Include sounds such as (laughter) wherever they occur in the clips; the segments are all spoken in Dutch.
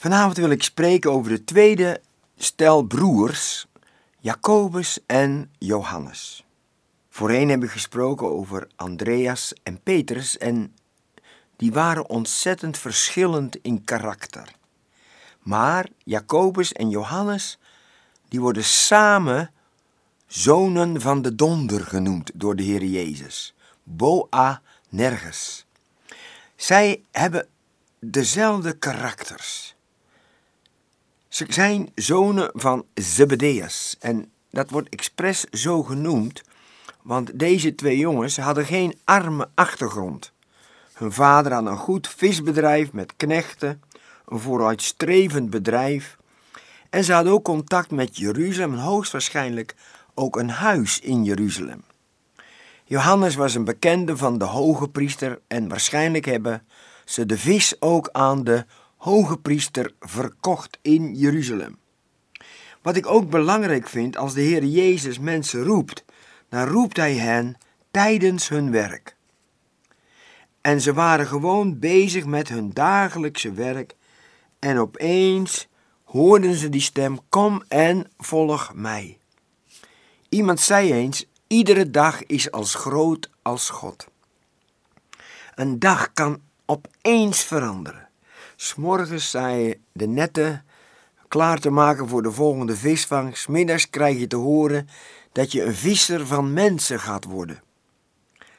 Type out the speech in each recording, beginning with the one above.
Vanavond wil ik spreken over de tweede stel broers, Jacobus en Johannes. Voorheen heb ik gesproken over Andreas en Petrus en die waren ontzettend verschillend in karakter. Maar Jacobus en Johannes, die worden samen zonen van de donder genoemd door de Heer Jezus. Boa nergens. Zij hebben dezelfde karakters. Ze zijn zonen van Zebedeus en dat wordt expres zo genoemd, want deze twee jongens hadden geen arme achtergrond. Hun vader had een goed visbedrijf met knechten, een vooruitstrevend bedrijf, en ze hadden ook contact met Jeruzalem, hoogstwaarschijnlijk ook een huis in Jeruzalem. Johannes was een bekende van de hoge priester en waarschijnlijk hebben ze de vis ook aan de hoge priester verkocht in Jeruzalem. Wat ik ook belangrijk vind, als de Heer Jezus mensen roept, dan roept Hij hen tijdens hun werk. En ze waren gewoon bezig met hun dagelijkse werk en opeens hoorden ze die stem: Kom en volg mij. Iemand zei eens: Iedere dag is als groot als God. Een dag kan opeens veranderen. S'morgens je de netten klaar te maken voor de volgende visvangst. Middags krijg je te horen dat je een visser van mensen gaat worden.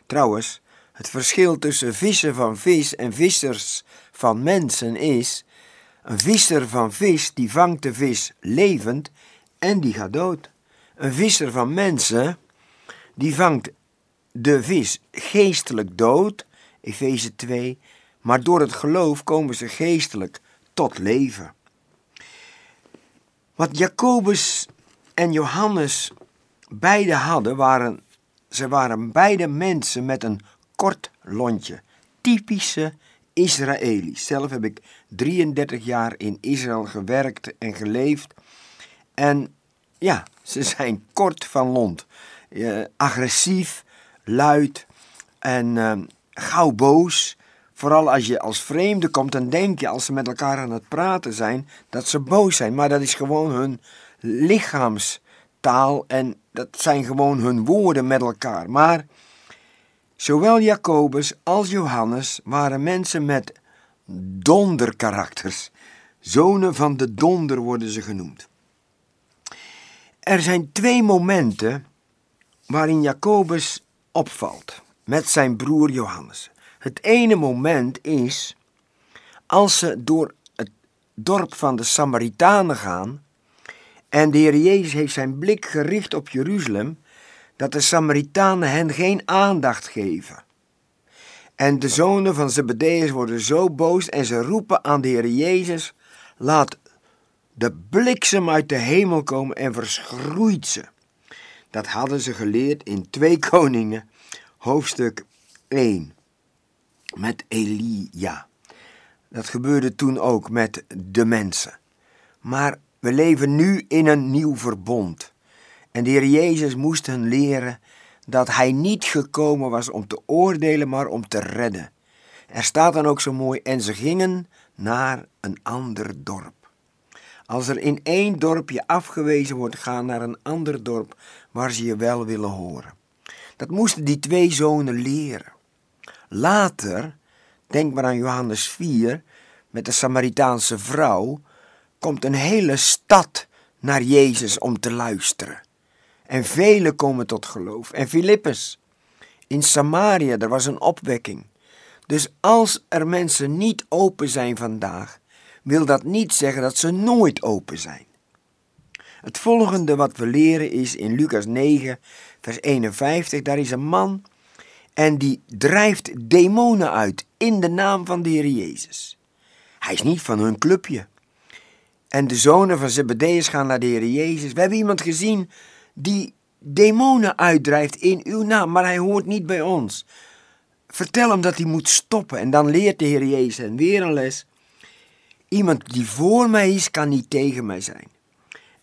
Trouwens, het verschil tussen vissen van vis en vissers van mensen is: een visser van vis die vangt de vis levend en die gaat dood. Een visser van mensen die vangt de vis geestelijk dood, Efeze 2, maar door het geloof komen ze geestelijk tot leven. Wat Jacobus en Johannes beide hadden, waren, ze waren beide mensen met een kort lontje. Typische Israëli's. Zelf heb ik 33 jaar in Israël gewerkt en geleefd. En ja, ze zijn kort van lont. agressief, luid en uh, gauw boos. Vooral als je als vreemde komt, dan denk je als ze met elkaar aan het praten zijn, dat ze boos zijn. Maar dat is gewoon hun lichaamstaal en dat zijn gewoon hun woorden met elkaar. Maar zowel Jacobus als Johannes waren mensen met donderkarakters. Zonen van de donder worden ze genoemd. Er zijn twee momenten waarin Jacobus opvalt met zijn broer Johannes. Het ene moment is als ze door het dorp van de Samaritanen gaan en de Heer Jezus heeft zijn blik gericht op Jeruzalem, dat de Samaritanen hen geen aandacht geven. En de zonen van Zebedeus worden zo boos en ze roepen aan de Heer Jezus, laat de bliksem uit de hemel komen en verschroeit ze. Dat hadden ze geleerd in 2 (laughs) Koningen, hoofdstuk 1 met Elia. Dat gebeurde toen ook met de mensen. Maar we leven nu in een nieuw verbond. En de Heer Jezus moest hen leren dat Hij niet gekomen was om te oordelen, maar om te redden. Er staat dan ook zo mooi, en ze gingen naar een ander dorp. Als er in één dorpje afgewezen wordt, ga naar een ander dorp waar ze je wel willen horen. Dat moesten die twee zonen leren. Later, denk maar aan Johannes 4, met de Samaritaanse vrouw, komt een hele stad naar Jezus om te luisteren. En velen komen tot geloof. En Filippus, in Samaria, er was een opwekking. Dus als er mensen niet open zijn vandaag, wil dat niet zeggen dat ze nooit open zijn. Het volgende wat we leren is in Lucas 9, vers 51, daar is een man en die drijft demonen uit in de naam van de Heer Jezus. Hij is niet van hun clubje. En de zonen van Zebedeus gaan naar de Heer Jezus. We hebben iemand gezien die demonen uitdrijft in uw naam, maar hij hoort niet bij ons. Vertel hem dat hij moet stoppen. En dan leert de Heer Jezus en weer een les. Iemand die voor mij is, kan niet tegen mij zijn.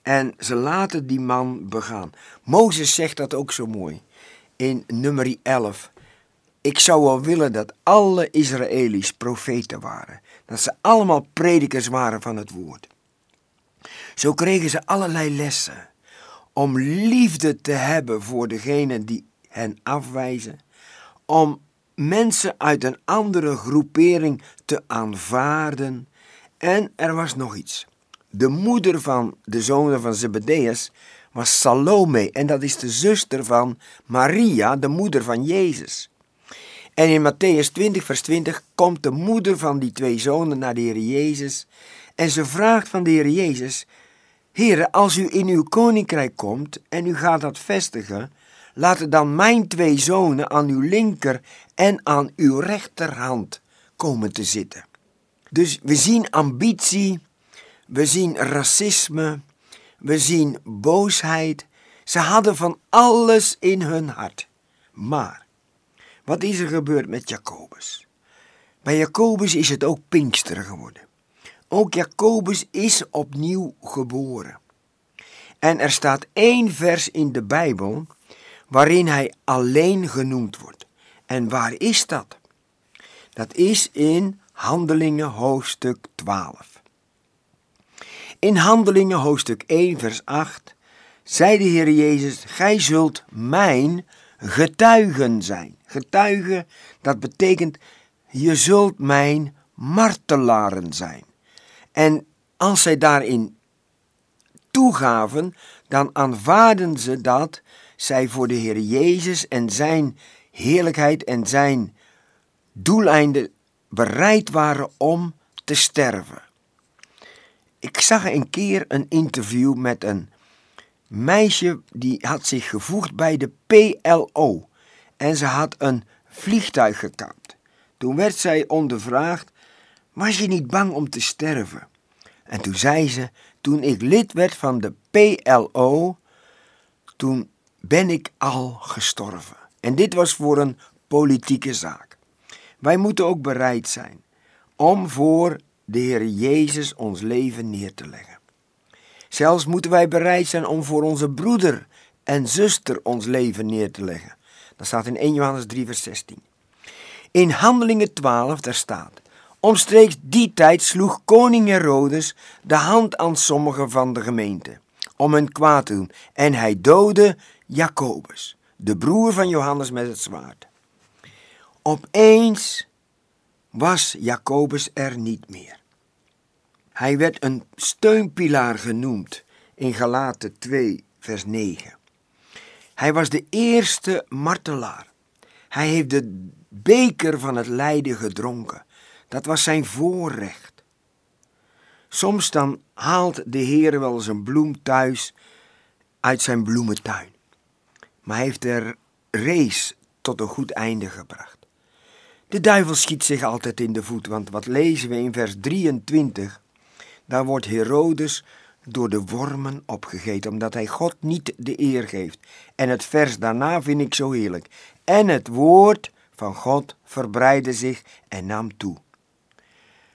En ze laten die man begaan. Mozes zegt dat ook zo mooi in nummer 11. Ik zou wel willen dat alle Israëli's profeten waren. Dat ze allemaal predikers waren van het woord. Zo kregen ze allerlei lessen om liefde te hebben voor degenen die hen afwijzen, om mensen uit een andere groepering te aanvaarden. En er was nog iets. De moeder van de zonen van Zebedeus was Salome en dat is de zuster van Maria, de moeder van Jezus. En in Matthäus 20, vers 20 komt de moeder van die twee zonen naar de Heer Jezus en ze vraagt van de Heer Jezus, Heere, als u in uw koninkrijk komt en u gaat dat vestigen, laten dan mijn twee zonen aan uw linker en aan uw rechterhand komen te zitten. Dus we zien ambitie, we zien racisme, we zien boosheid. Ze hadden van alles in hun hart. Maar, wat is er gebeurd met Jacobus? Bij Jacobus is het ook Pinkster geworden. Ook Jacobus is opnieuw geboren. En er staat één vers in de Bijbel waarin hij alleen genoemd wordt. En waar is dat? Dat is in Handelingen hoofdstuk 12. In Handelingen hoofdstuk 1 vers 8 zei de Heer Jezus, gij zult mijn getuigen zijn. Getuigen, dat betekent, je zult mijn martelaren zijn. En als zij daarin toegaven, dan aanvaarden ze dat zij voor de Heer Jezus en zijn heerlijkheid en zijn doeleinden bereid waren om te sterven. Ik zag een keer een interview met een meisje die had zich gevoegd bij de PLO en ze had een vliegtuig gekaapt. Toen werd zij ondervraagd: Was je niet bang om te sterven? En toen zei ze: Toen ik lid werd van de PLO, toen ben ik al gestorven. En dit was voor een politieke zaak. Wij moeten ook bereid zijn om voor de Heer Jezus ons leven neer te leggen. Zelfs moeten wij bereid zijn om voor onze broeder en zuster ons leven neer te leggen. Dat staat in 1 Johannes 3, vers 16. In Handelingen 12, daar staat: Omstreeks die tijd sloeg koning Herodes de hand aan sommigen van de gemeente om hen kwaad te doen, en hij doodde Jacobus, de broer van Johannes met het zwaard. Opeens was Jacobus er niet meer. Hij werd een steunpilaar genoemd in Galaten 2, vers 9. Hij was de eerste martelaar. Hij heeft de beker van het lijden gedronken. Dat was zijn voorrecht. Soms dan haalt de Heer wel eens een bloem thuis uit zijn bloementuin. Maar hij heeft er race tot een goed einde gebracht. De duivel schiet zich altijd in de voet, want wat lezen we in vers 23? Daar wordt Herodes door de wormen opgegeten, omdat hij God niet de eer geeft. En het vers daarna vind ik zo heerlijk. En het woord van God verbreidde zich en nam toe.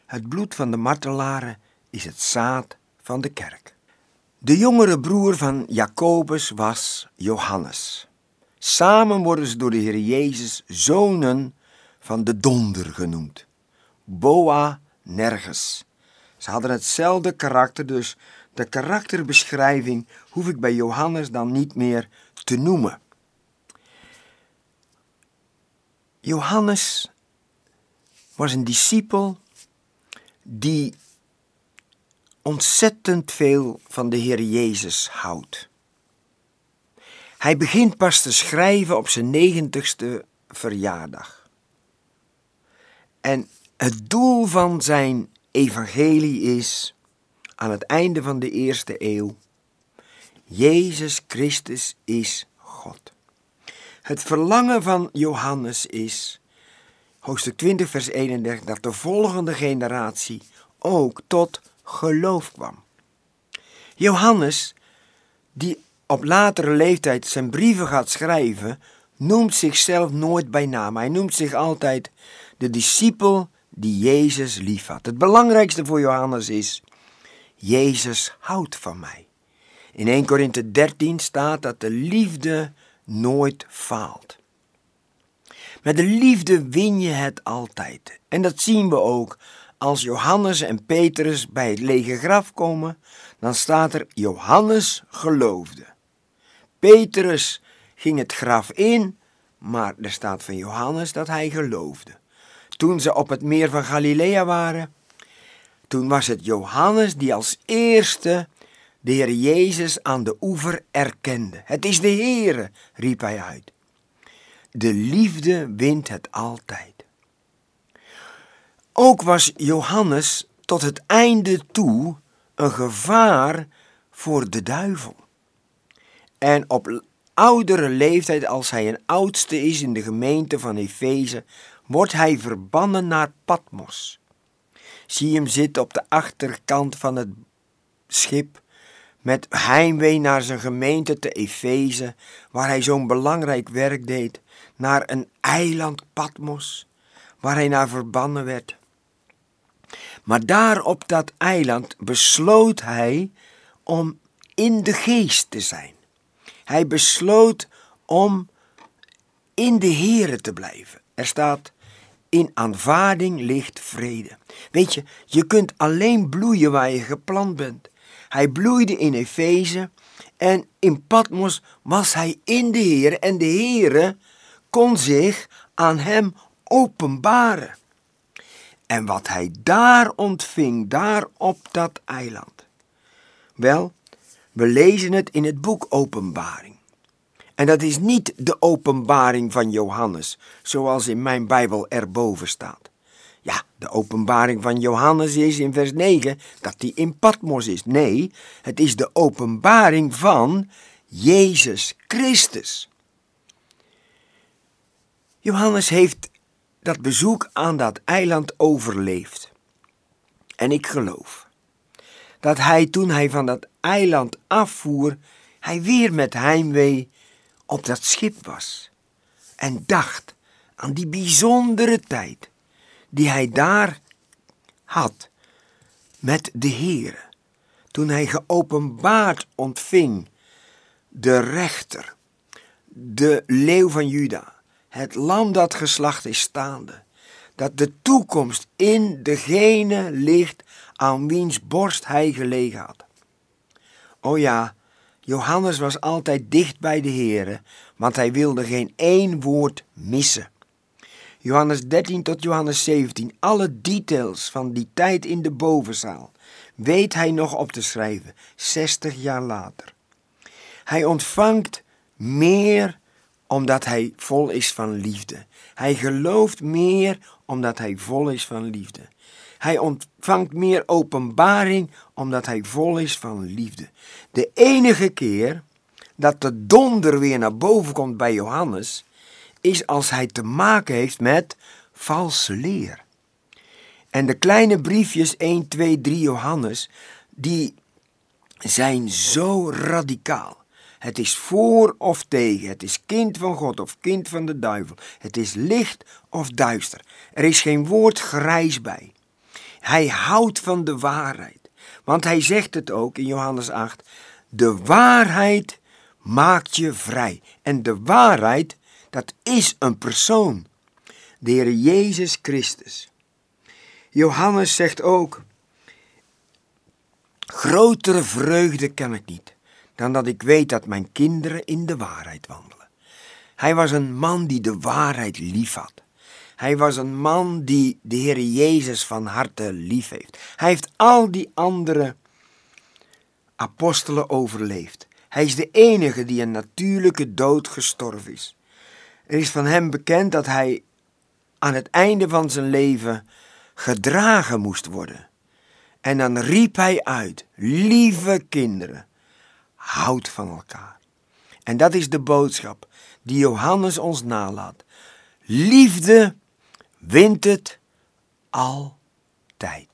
Het bloed van de martelaren is het zaad van de kerk. De jongere broer van Jacobus was Johannes. Samen worden ze door de Heer Jezus zonen van de donder genoemd. Boa nergens. Ze hadden hetzelfde karakter, dus de karakterbeschrijving hoef ik bij Johannes dan niet meer te noemen. Johannes was een discipel die ontzettend veel van de Heer Jezus houdt. Hij begint pas te schrijven op zijn negentigste verjaardag. En het doel van zijn evangelie is aan het einde van de eerste eeuw: Jezus Christus is God. Het verlangen van Johannes is, hoofdstuk 20, vers 31, dat de volgende generatie ook tot geloof kwam. Johannes, die op latere leeftijd zijn brieven gaat schrijven, noemt zichzelf nooit bij naam. Hij noemt zich altijd de discipel die Jezus liefhad. Het belangrijkste voor Johannes is, Jezus houdt van mij. In 1 Korinthe 13 staat dat de liefde nooit faalt. Met de liefde win je het altijd. En dat zien we ook als Johannes en Petrus bij het lege graf komen, dan staat er Johannes geloofde. Petrus ging het graf in, maar er staat van Johannes dat hij geloofde. Toen ze op het meer van Galilea waren, toen was het Johannes die als eerste de Heer Jezus aan de oever erkende. Het is de Heere, riep hij uit. De liefde wint het altijd. Ook was Johannes tot het einde toe een gevaar voor de duivel. En op oudere leeftijd, als hij een oudste is in de gemeente van Efeze, wordt hij verbannen naar Patmos. Zie hem zitten op de achterkant van het schip met heimwee naar zijn gemeente te Efeze, waar hij zo'n belangrijk werk deed, naar een eiland Patmos, waar hij naar verbannen werd. Maar daar op dat eiland besloot hij om in de geest te zijn. Hij besloot om in de Here te blijven. Er staat, in aanvaarding ligt vrede. Weet je, je kunt alleen bloeien waar je geplant bent. Hij bloeide in Efeze en in Patmos was hij in de Heer en de Heere kon zich aan hem openbaren. En wat hij daar ontving, daar op dat eiland. Wel, we lezen het in het boek Openbaring. En dat is niet de openbaring van Johannes, zoals in mijn Bijbel erboven staat. Ja, de openbaring van Johannes is in vers 9 dat hij in Patmos is. Nee, het is de openbaring van Jezus Christus. Johannes heeft dat bezoek aan dat eiland overleefd. En ik geloof dat hij toen hij van dat eiland afvoer, hij weer met heimwee op dat schip was en dacht aan die bijzondere tijd die hij daar had met de Heere, toen hij geopenbaard ontving de rechter, de leeuw van Juda, het lam dat geslacht is staande, dat de toekomst in degene ligt aan wiens borst hij gelegen had. O ja, Johannes was altijd dicht bij de Heere, want hij wilde geen één woord missen. Johannes 13 tot Johannes 17, alle details van die tijd in de bovenzaal, weet hij nog op te schrijven, 60 jaar later. Hij ontvangt meer omdat hij vol is van liefde. Hij gelooft meer omdat hij vol is van liefde. Hij ontvangt meer openbaring omdat hij vol is van liefde. De enige keer dat de donder weer naar boven komt bij Johannes, is als hij te maken heeft met valse leer. En de kleine briefjes 1, 2, 3 Johannes, die zijn zo radicaal. Het is voor of tegen. Het is kind van God of kind van de duivel. Het is licht of duister. Er is geen woord grijs bij. Hij houdt van de waarheid. Want hij zegt het ook in Johannes 8. De waarheid maakt je vrij. En de waarheid, dat is een persoon. De Heer Jezus Christus. Johannes zegt ook: Grotere vreugde ken ik niet dan dat ik weet dat mijn kinderen in de waarheid wandelen. Hij was een man die de waarheid liefhad. Hij was een man die de Heer Jezus van harte lief heeft. Hij heeft al die andere apostelen overleefd. Hij is de enige die een natuurlijke dood gestorven is. Er is van hem bekend dat hij aan het einde van zijn leven gedragen moest worden. En dan riep hij uit: Lieve kinderen, houd van elkaar. En dat is de boodschap die Johannes ons nalaat. Liefde wint het altijd.